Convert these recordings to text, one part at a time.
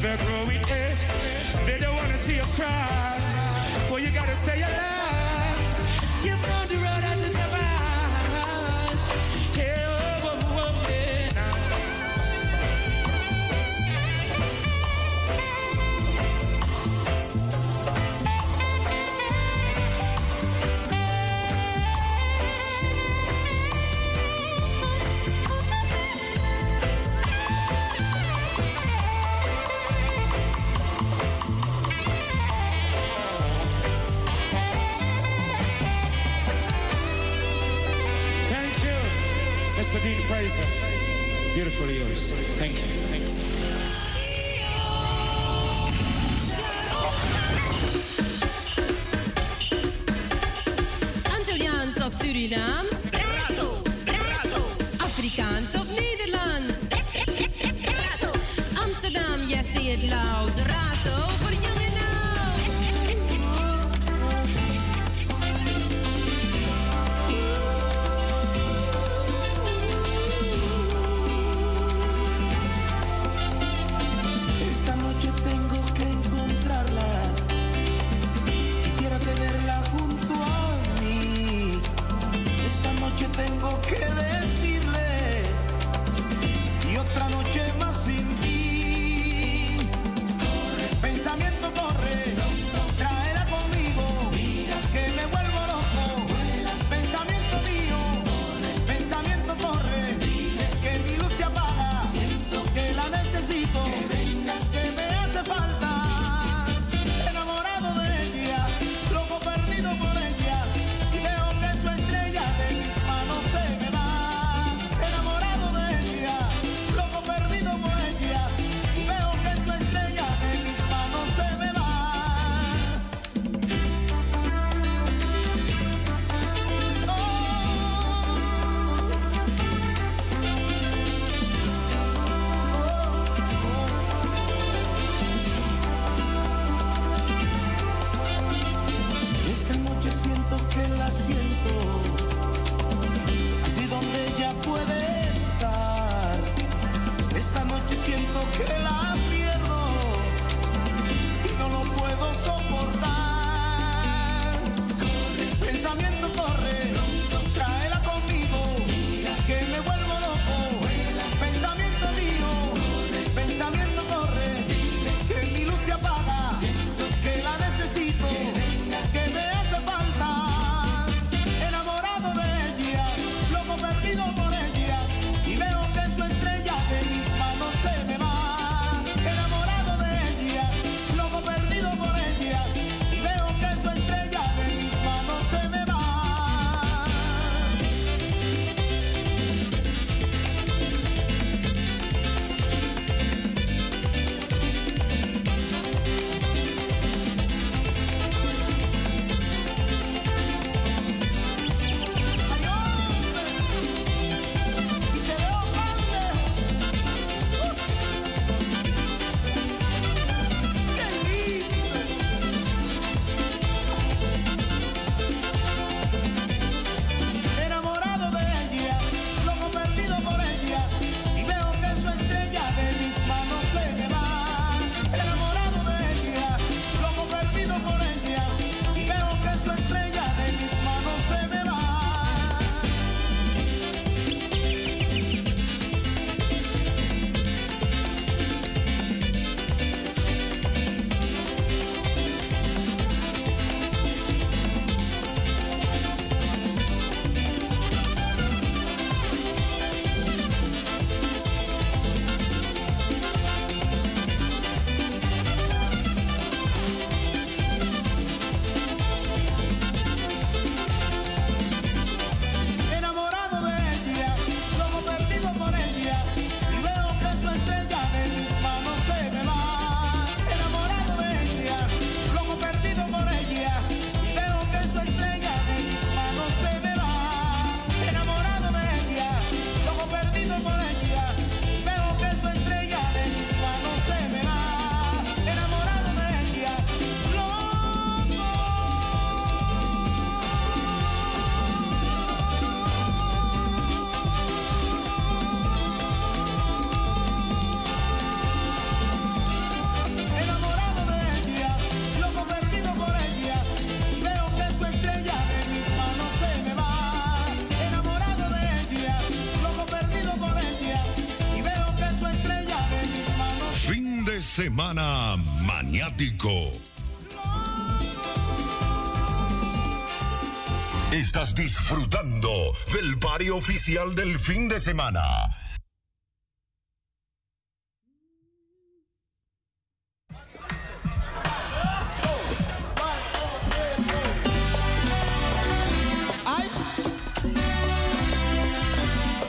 they're growing it. Eh? They don't wanna see us try. Beautifully yours. Thank you. Thank you. Of Surinaams? Razo, razo. Afrikaans of Nederlands? Amsterdam, yes, say it loud. Razo voor jong Estás disfrutando del barrio oficial del fin de semana.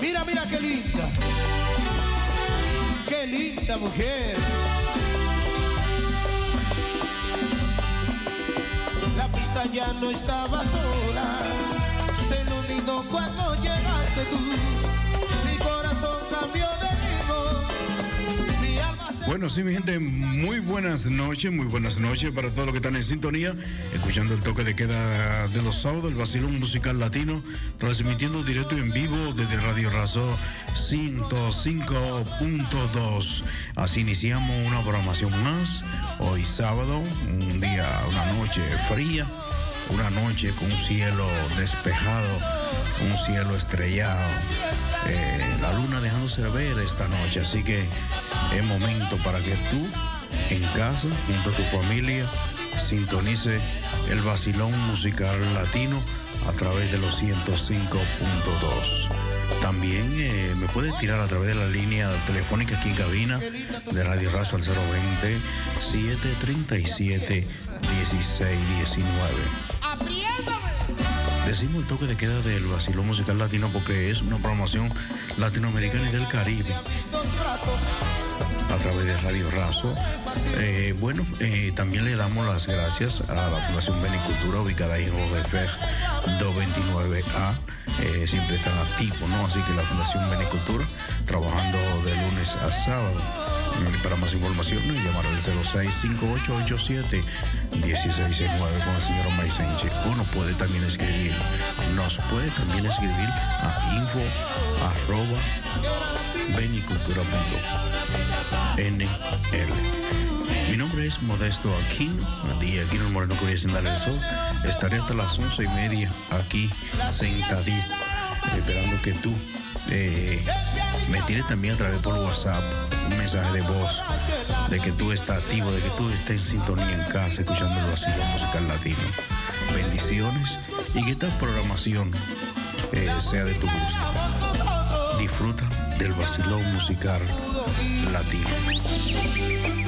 Mira, mira qué linda. Qué linda mujer. No estaba sola. Se iluminó cuando llegaste tú. Mi corazón cambió de Bueno, sí, mi gente, muy buenas noches, muy buenas noches para todos los que están en sintonía, escuchando el toque de queda de los sábados, el vacilón musical latino, transmitiendo directo en vivo desde Radio Razo 105.2. Así iniciamos una programación más, hoy sábado, un día, una noche fría, una noche con un cielo despejado, un cielo estrellado, eh, la luna dejándose ver esta noche, así que es momento para que tú en casa, junto a tu familia, sintonice el vacilón musical latino a través de los 105.2. También eh, me puedes tirar a través de la línea telefónica aquí en cabina de Radio Razo al 020 737 1619. Decimos el toque de queda del vacilón musical latino porque es una programación latinoamericana y del Caribe a través de Radio Razo. Eh, bueno, eh, también le damos las gracias a la Fundación Benicultura ubicada ahí en Rodefeg 229A. Eh, siempre están activos, ¿no? Así que la Fundación Benicultura trabajando de lunes a sábado. Para más información, llamar al 065887 1669 con el señor Omar Sánchez. O nos puede también escribir, nos puede también escribir a info arroba benicultura.nl. Mi nombre es Modesto Aquino, día Aquino Moreno que voy a sol. Estaré hasta las once y media aquí sentadito, esperando que tú eh, me tires también a través por WhatsApp mensaje de voz de que tú estás activo, de que tú estés en sintonía en casa escuchando el vacío musical latino. Bendiciones y que esta programación eh, sea de tu gusto. Disfruta del vacilón musical latino.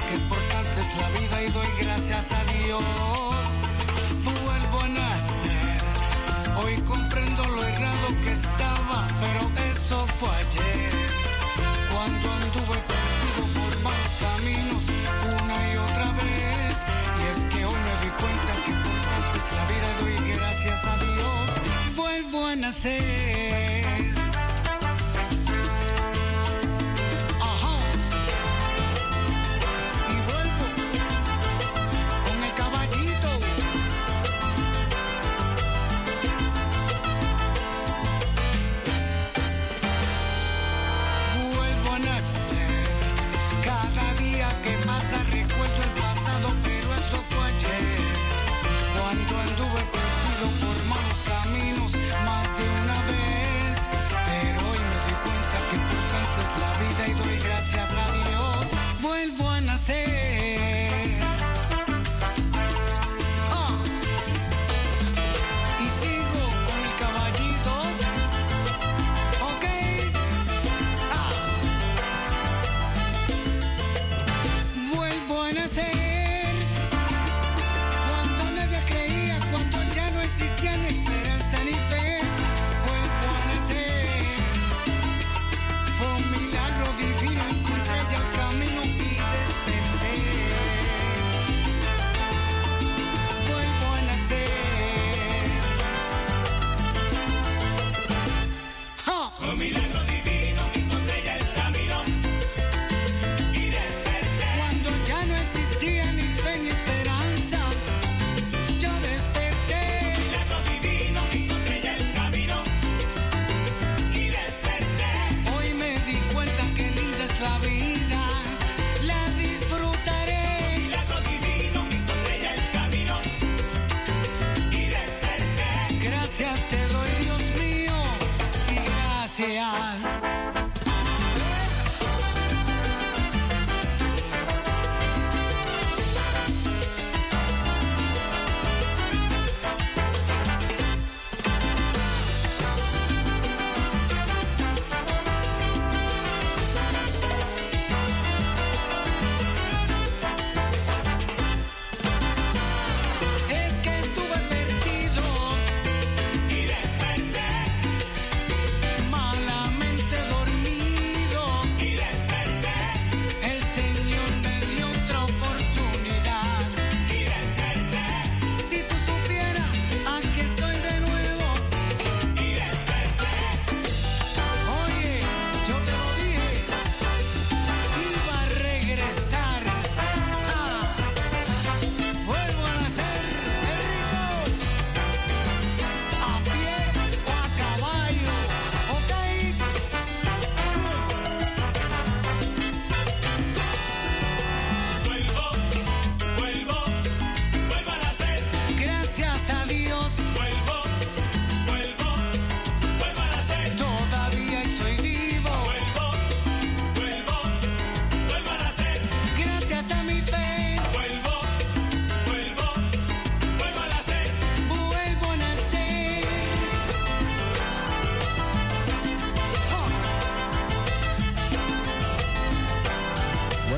que importante es la vida y doy gracias a Dios. Vuelvo a nacer, hoy comprendo lo errado que estaba, pero eso fue ayer. Cuando anduve perdido por malos caminos una y otra vez, y es que hoy me di cuenta que importante es la vida y doy gracias a Dios. Vuelvo a nacer.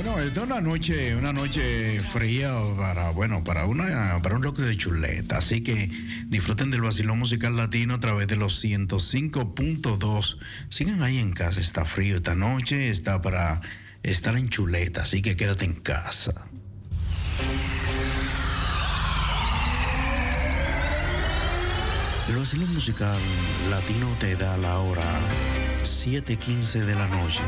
Bueno, es una noche, una noche fría para, bueno, para una, para un locro de chuleta. Así que disfruten del vacilón musical latino a través de los 105.2. Sigan ahí en casa, está frío esta noche, está para estar en chuleta, así que quédate en casa. El vacilón musical latino te da la hora 7:15 de la noche.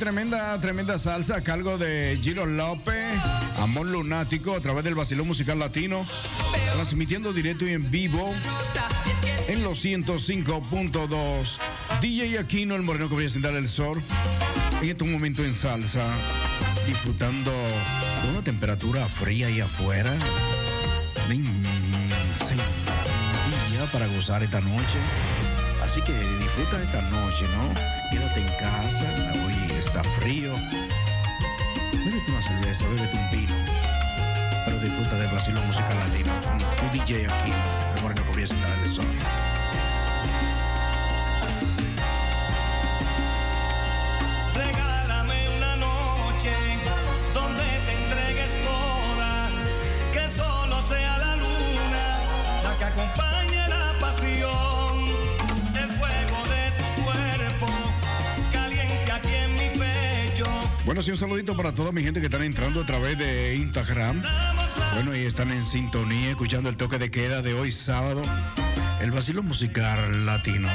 Tremenda, tremenda salsa a cargo de Giro López, Amor Lunático, a través del Basilón Musical Latino, transmitiendo directo y en vivo en los 105.2. DJ Aquino, el moreno que voy a sentar el sol, en este momento en salsa, disfrutando de una temperatura fría ahí afuera. Para gozar esta noche. Así que disfruta esta noche, ¿no? Una cerveza, bébete un vino. Pero disfruta del vacilo musical latino con tu DJ aquí, el moreno que el sol. Un saludito para toda mi gente que están entrando a través de Instagram. Bueno, y están en sintonía, escuchando el toque de queda de hoy sábado, el vacilo musical latino.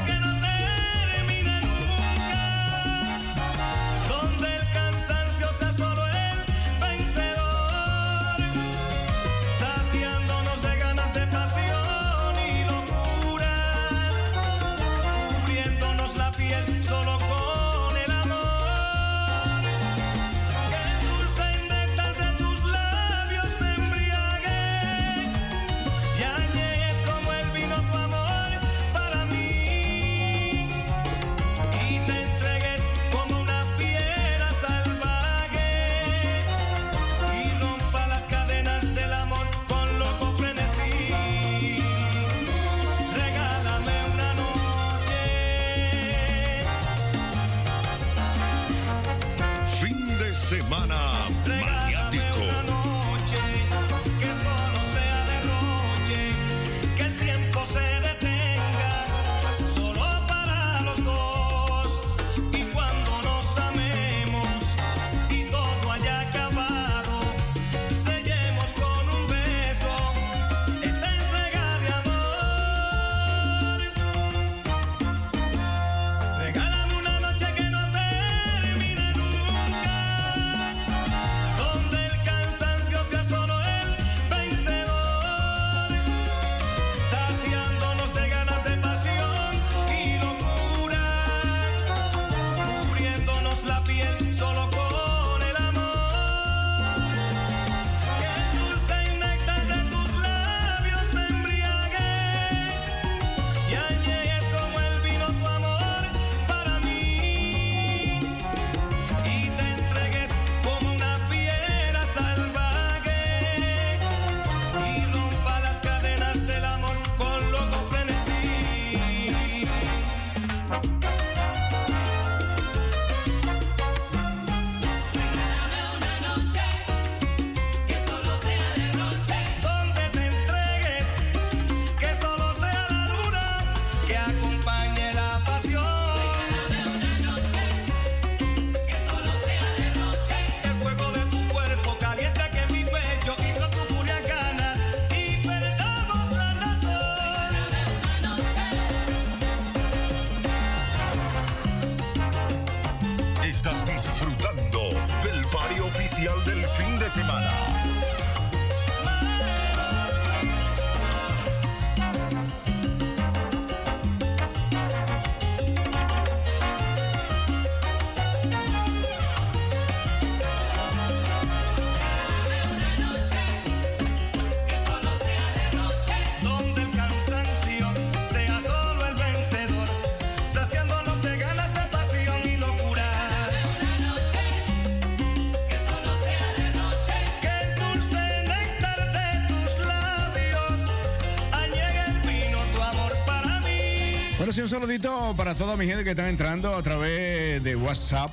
Un saludito para toda mi gente que está entrando a través de WhatsApp.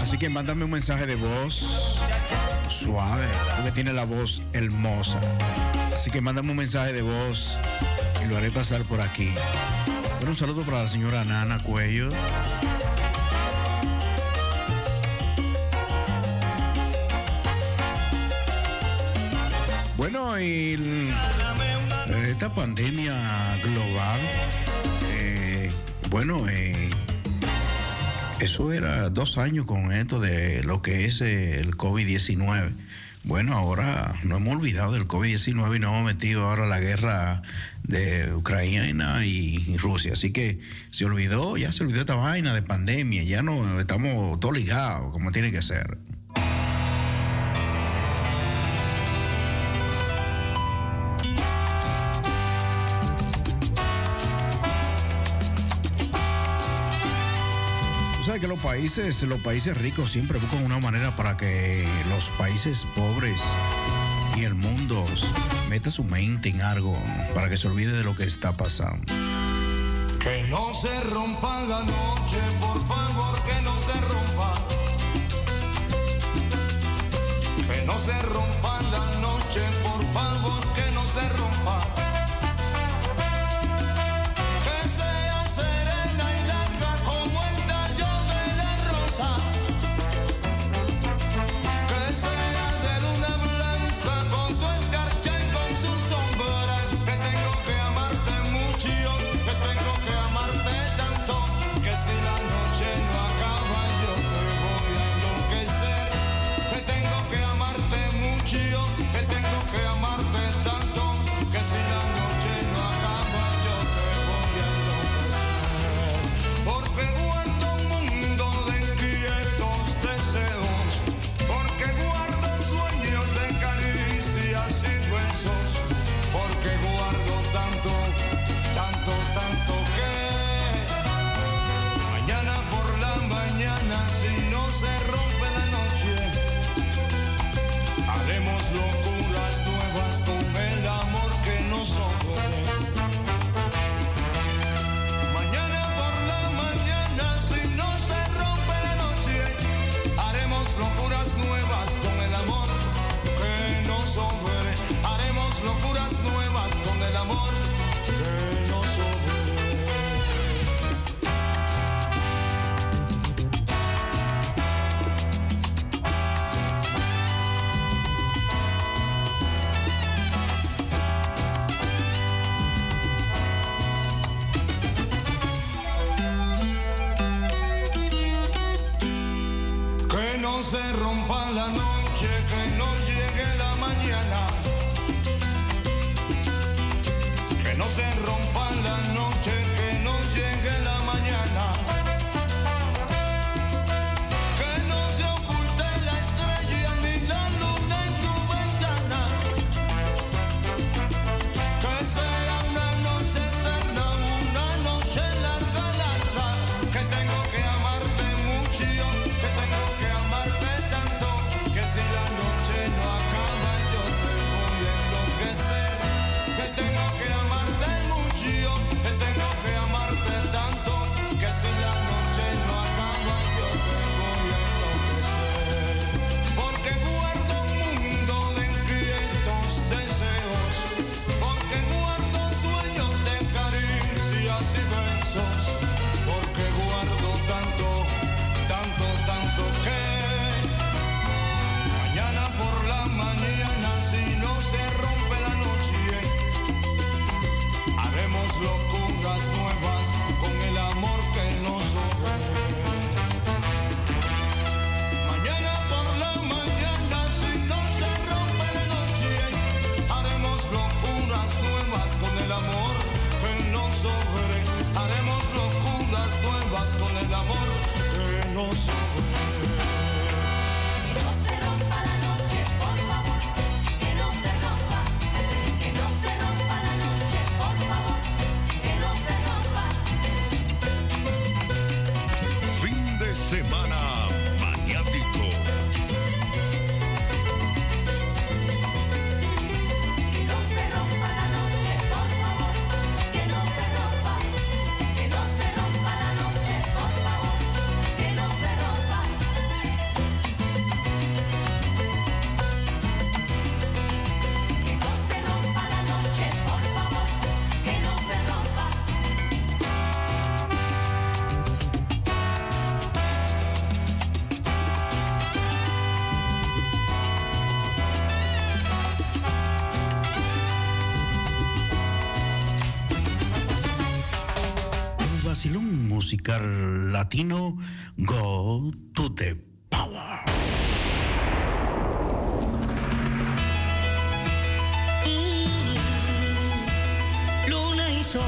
Así que mándame un mensaje de voz suave, porque tiene la voz hermosa. Así que mándame un mensaje de voz y lo haré pasar por aquí. Bueno, un saludo para la señora Nana Cuello. Bueno, y esta pandemia global, bueno, eh, eso era dos años con esto de lo que es eh, el COVID-19. Bueno, ahora no hemos olvidado del COVID-19 y nos hemos metido ahora la guerra de Ucrania y Rusia. Así que se olvidó, ya se olvidó esta vaina de pandemia, ya no estamos todos ligados como tiene que ser. países, los países ricos siempre buscan una manera para que los países pobres y el mundo meta su mente en algo para que se olvide de lo que está pasando. Que no se rompa la noche, por favor, que no se rompa. Que no se rompa la noche, por favor. musical latino Go to the Power. Mm. Luna y sol,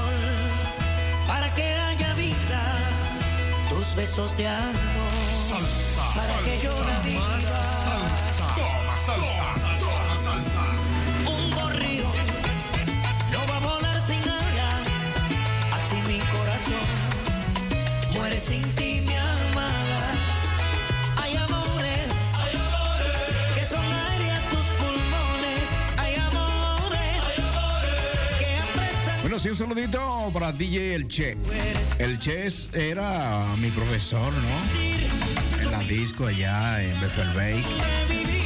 para que haya vida, tus besos de amor, para que yo. Bueno, un saludito para DJ El Che. El Che era mi profesor, ¿no? En la disco allá en Bethel Bay.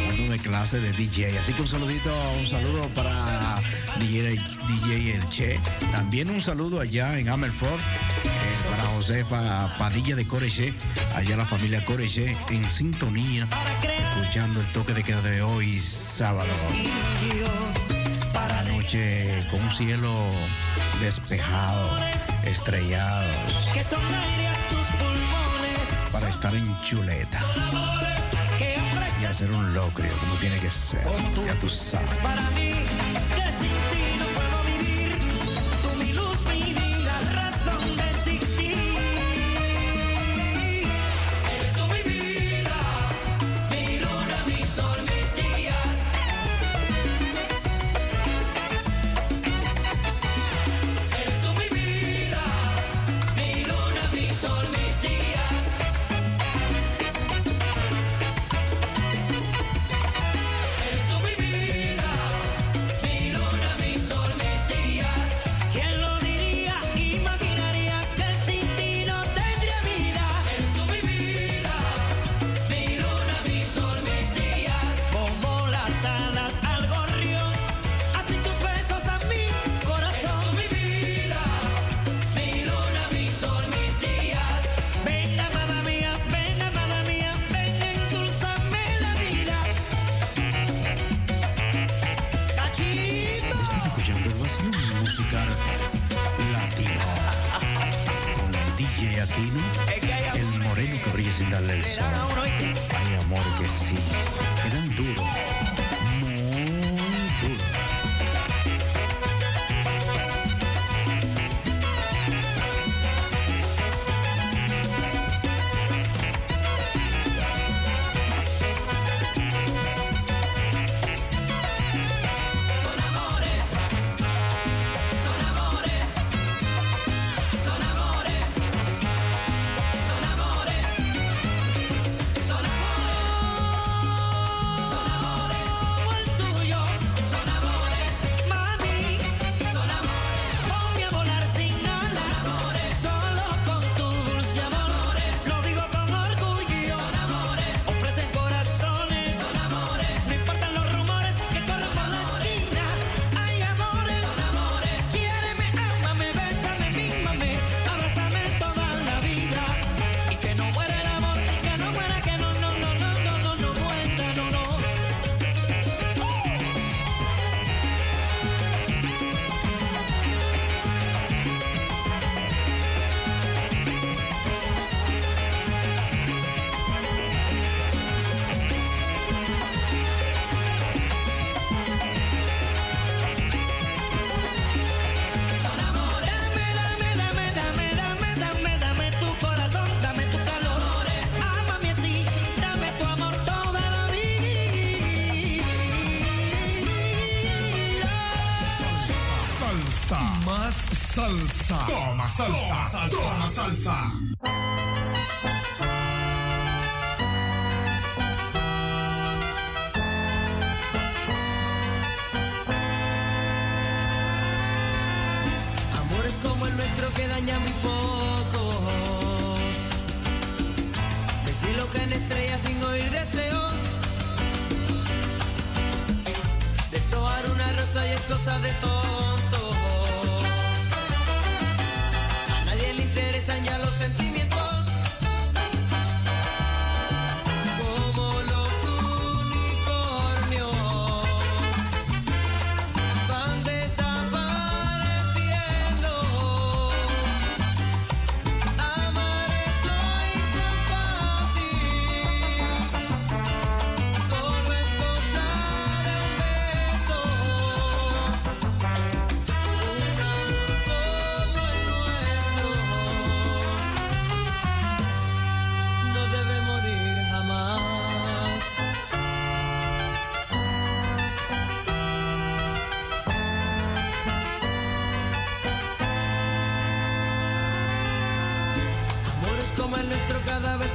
Dándome clase de DJ. Así que un saludito, un saludo para DJ, DJ El Che. También un saludo allá en Amelford. Eh, para Josefa Padilla de Coreche, allá la familia Coreche en sintonía, escuchando el toque de queda de hoy sábado con un cielo despejado, estrellados. Para estar en chuleta. Y hacer un locrio como tiene que ser. Ya tú. salsa.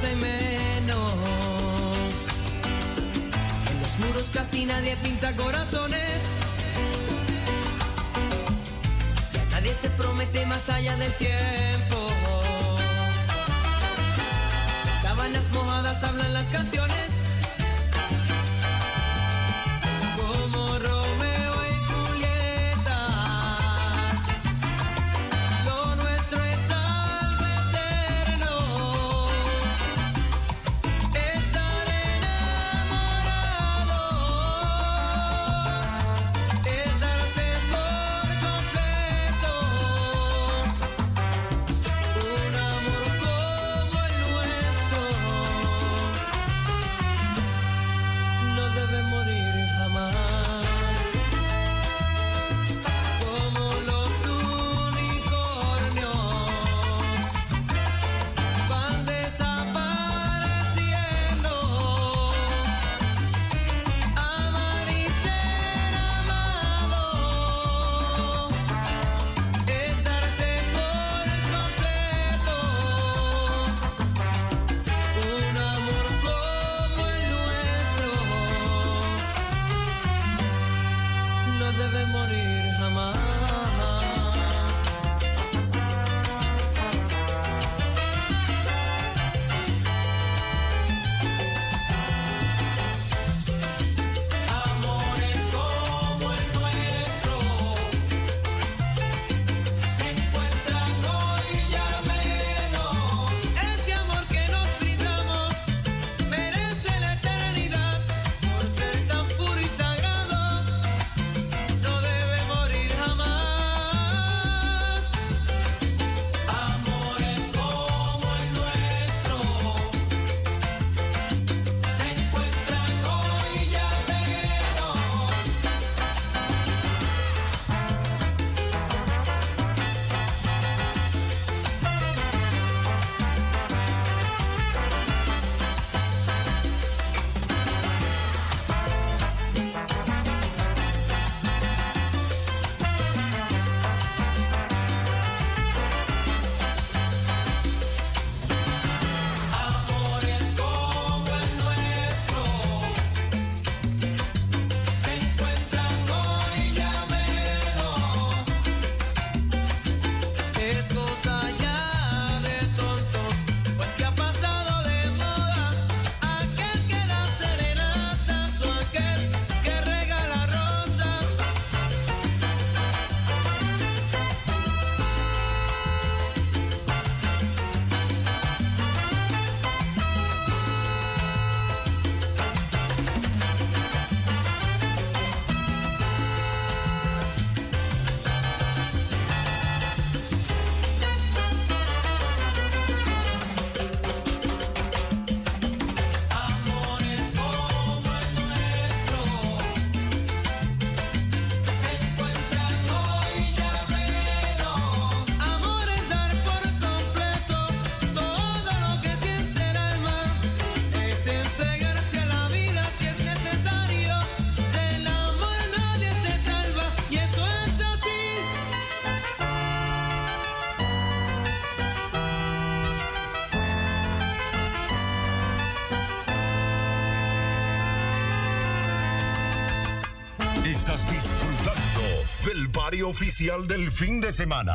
hay menos. En los muros casi nadie pinta corazones. Ya nadie se promete más allá del tiempo. Las mojadas hablan las canciones. estás disfrutando del barrio oficial del fin de semana.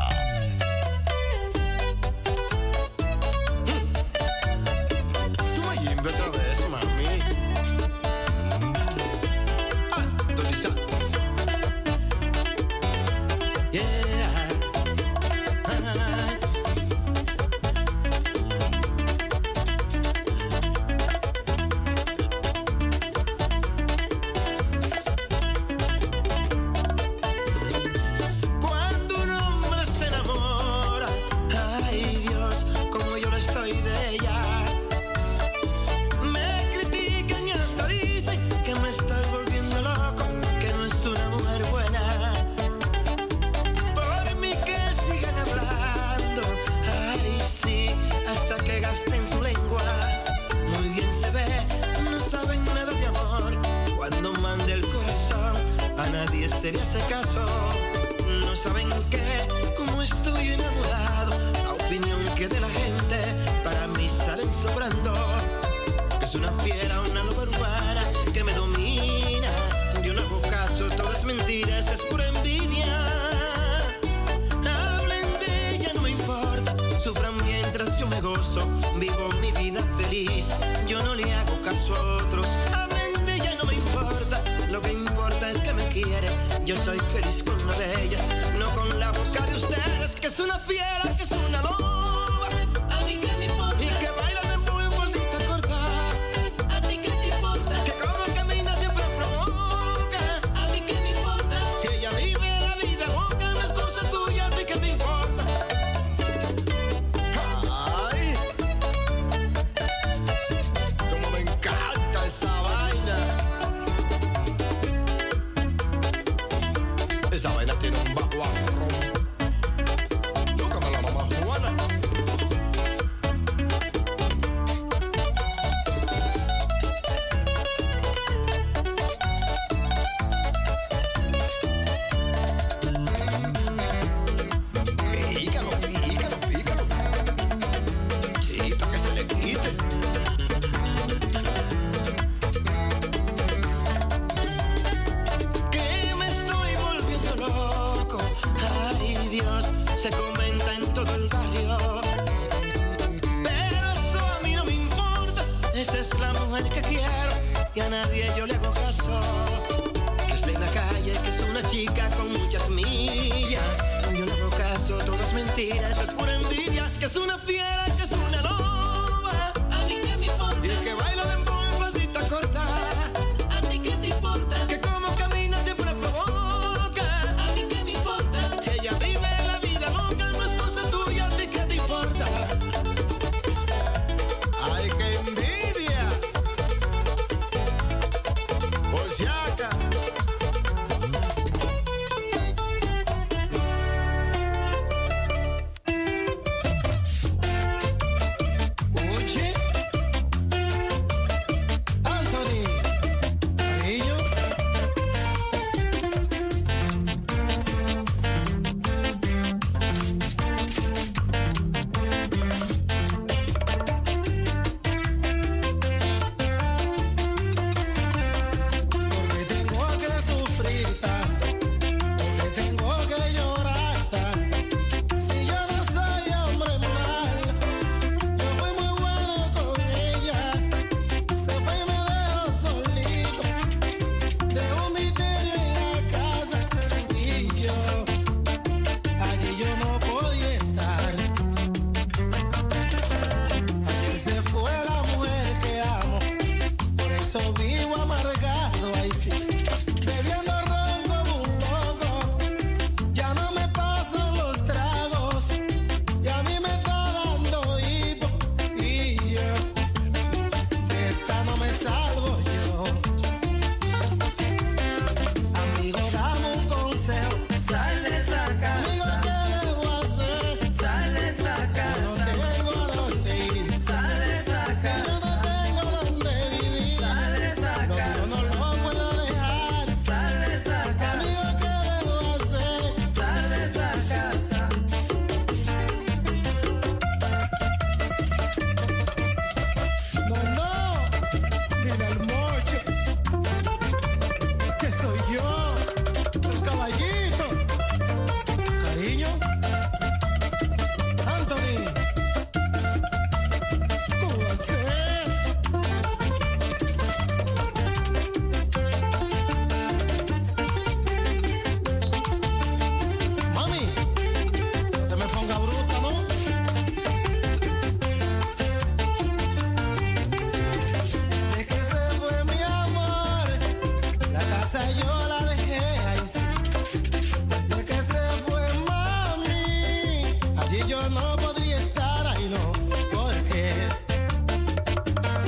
no podría estar ahí, no, porque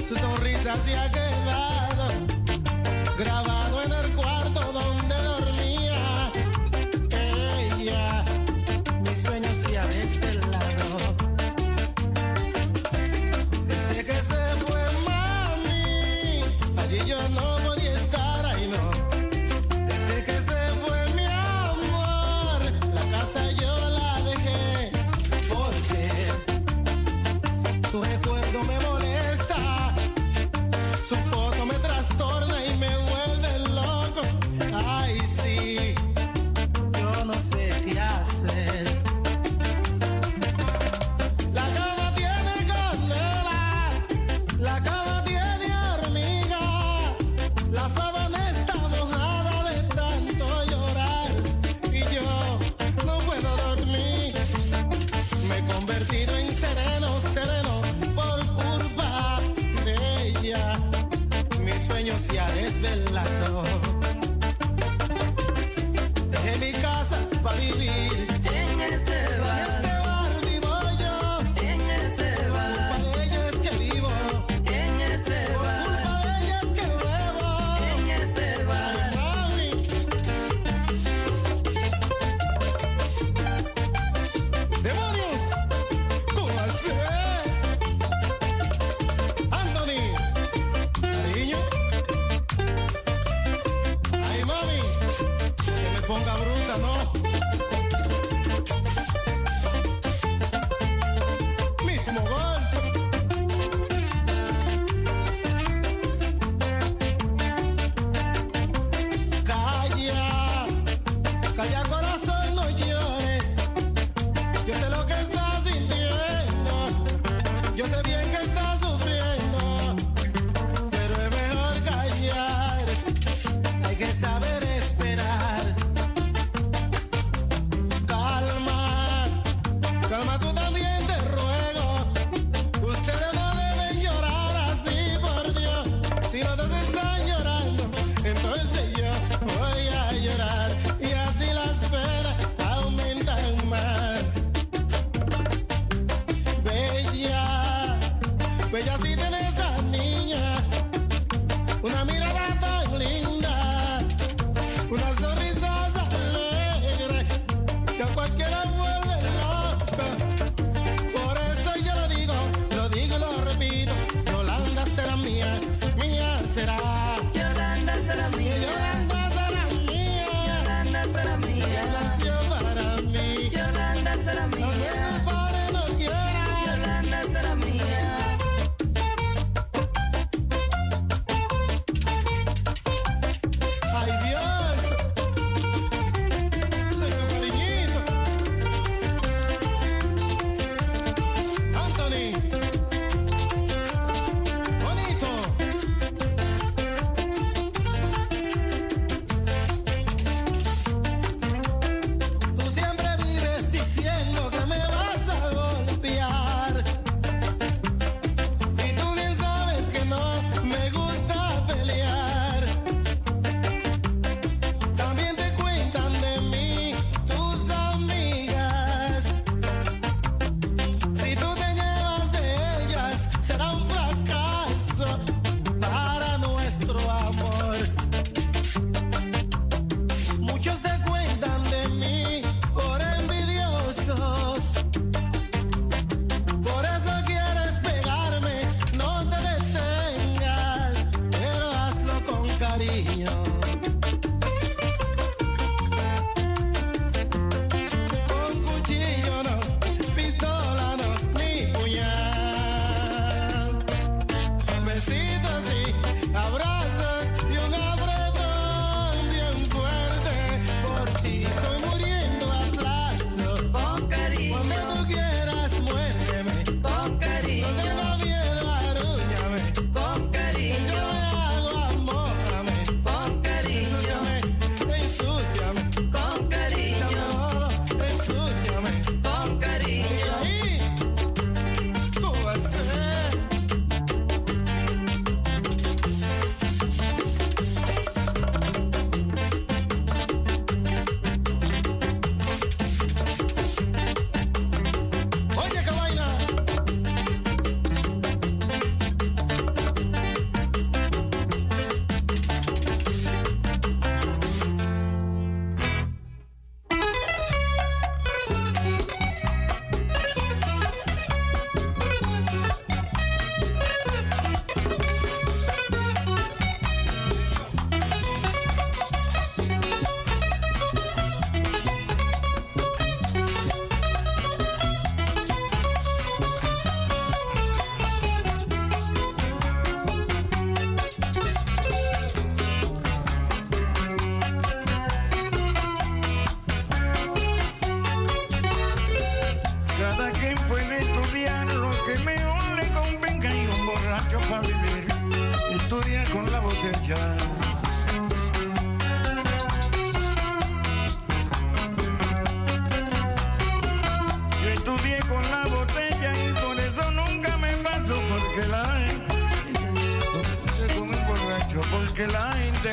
su sonrisa hacía que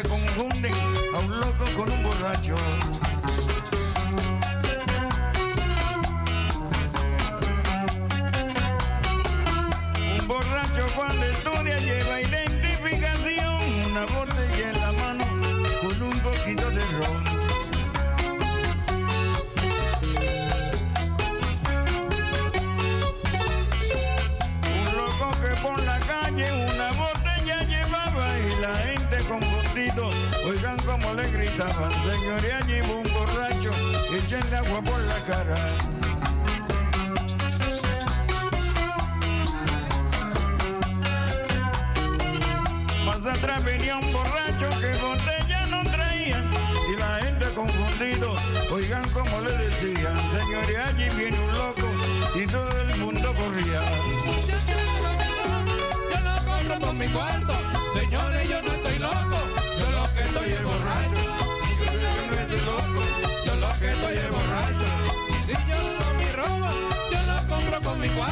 confunden a un loco con un borracho. pagar. atrás venía un borracho que botella no traía y la gente confundido, oigan como le decían, señores allí viene un loco y todo el mundo corría. me cuadra.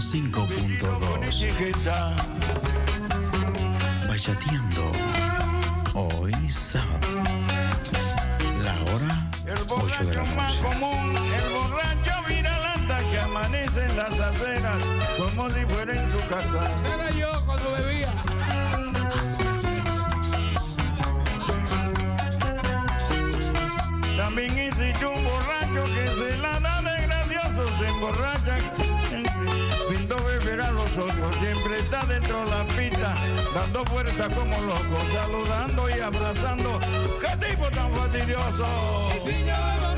105.2. Bayateando. Hoy sábado. La hora 8 de la noche. común, el borracho viralata que amanece en las aceras como si fuera en su casa. Era yo. siempre está dentro de la pista, dando vueltas como loco, saludando y abrazando. ¡Qué tipo tan fastidioso!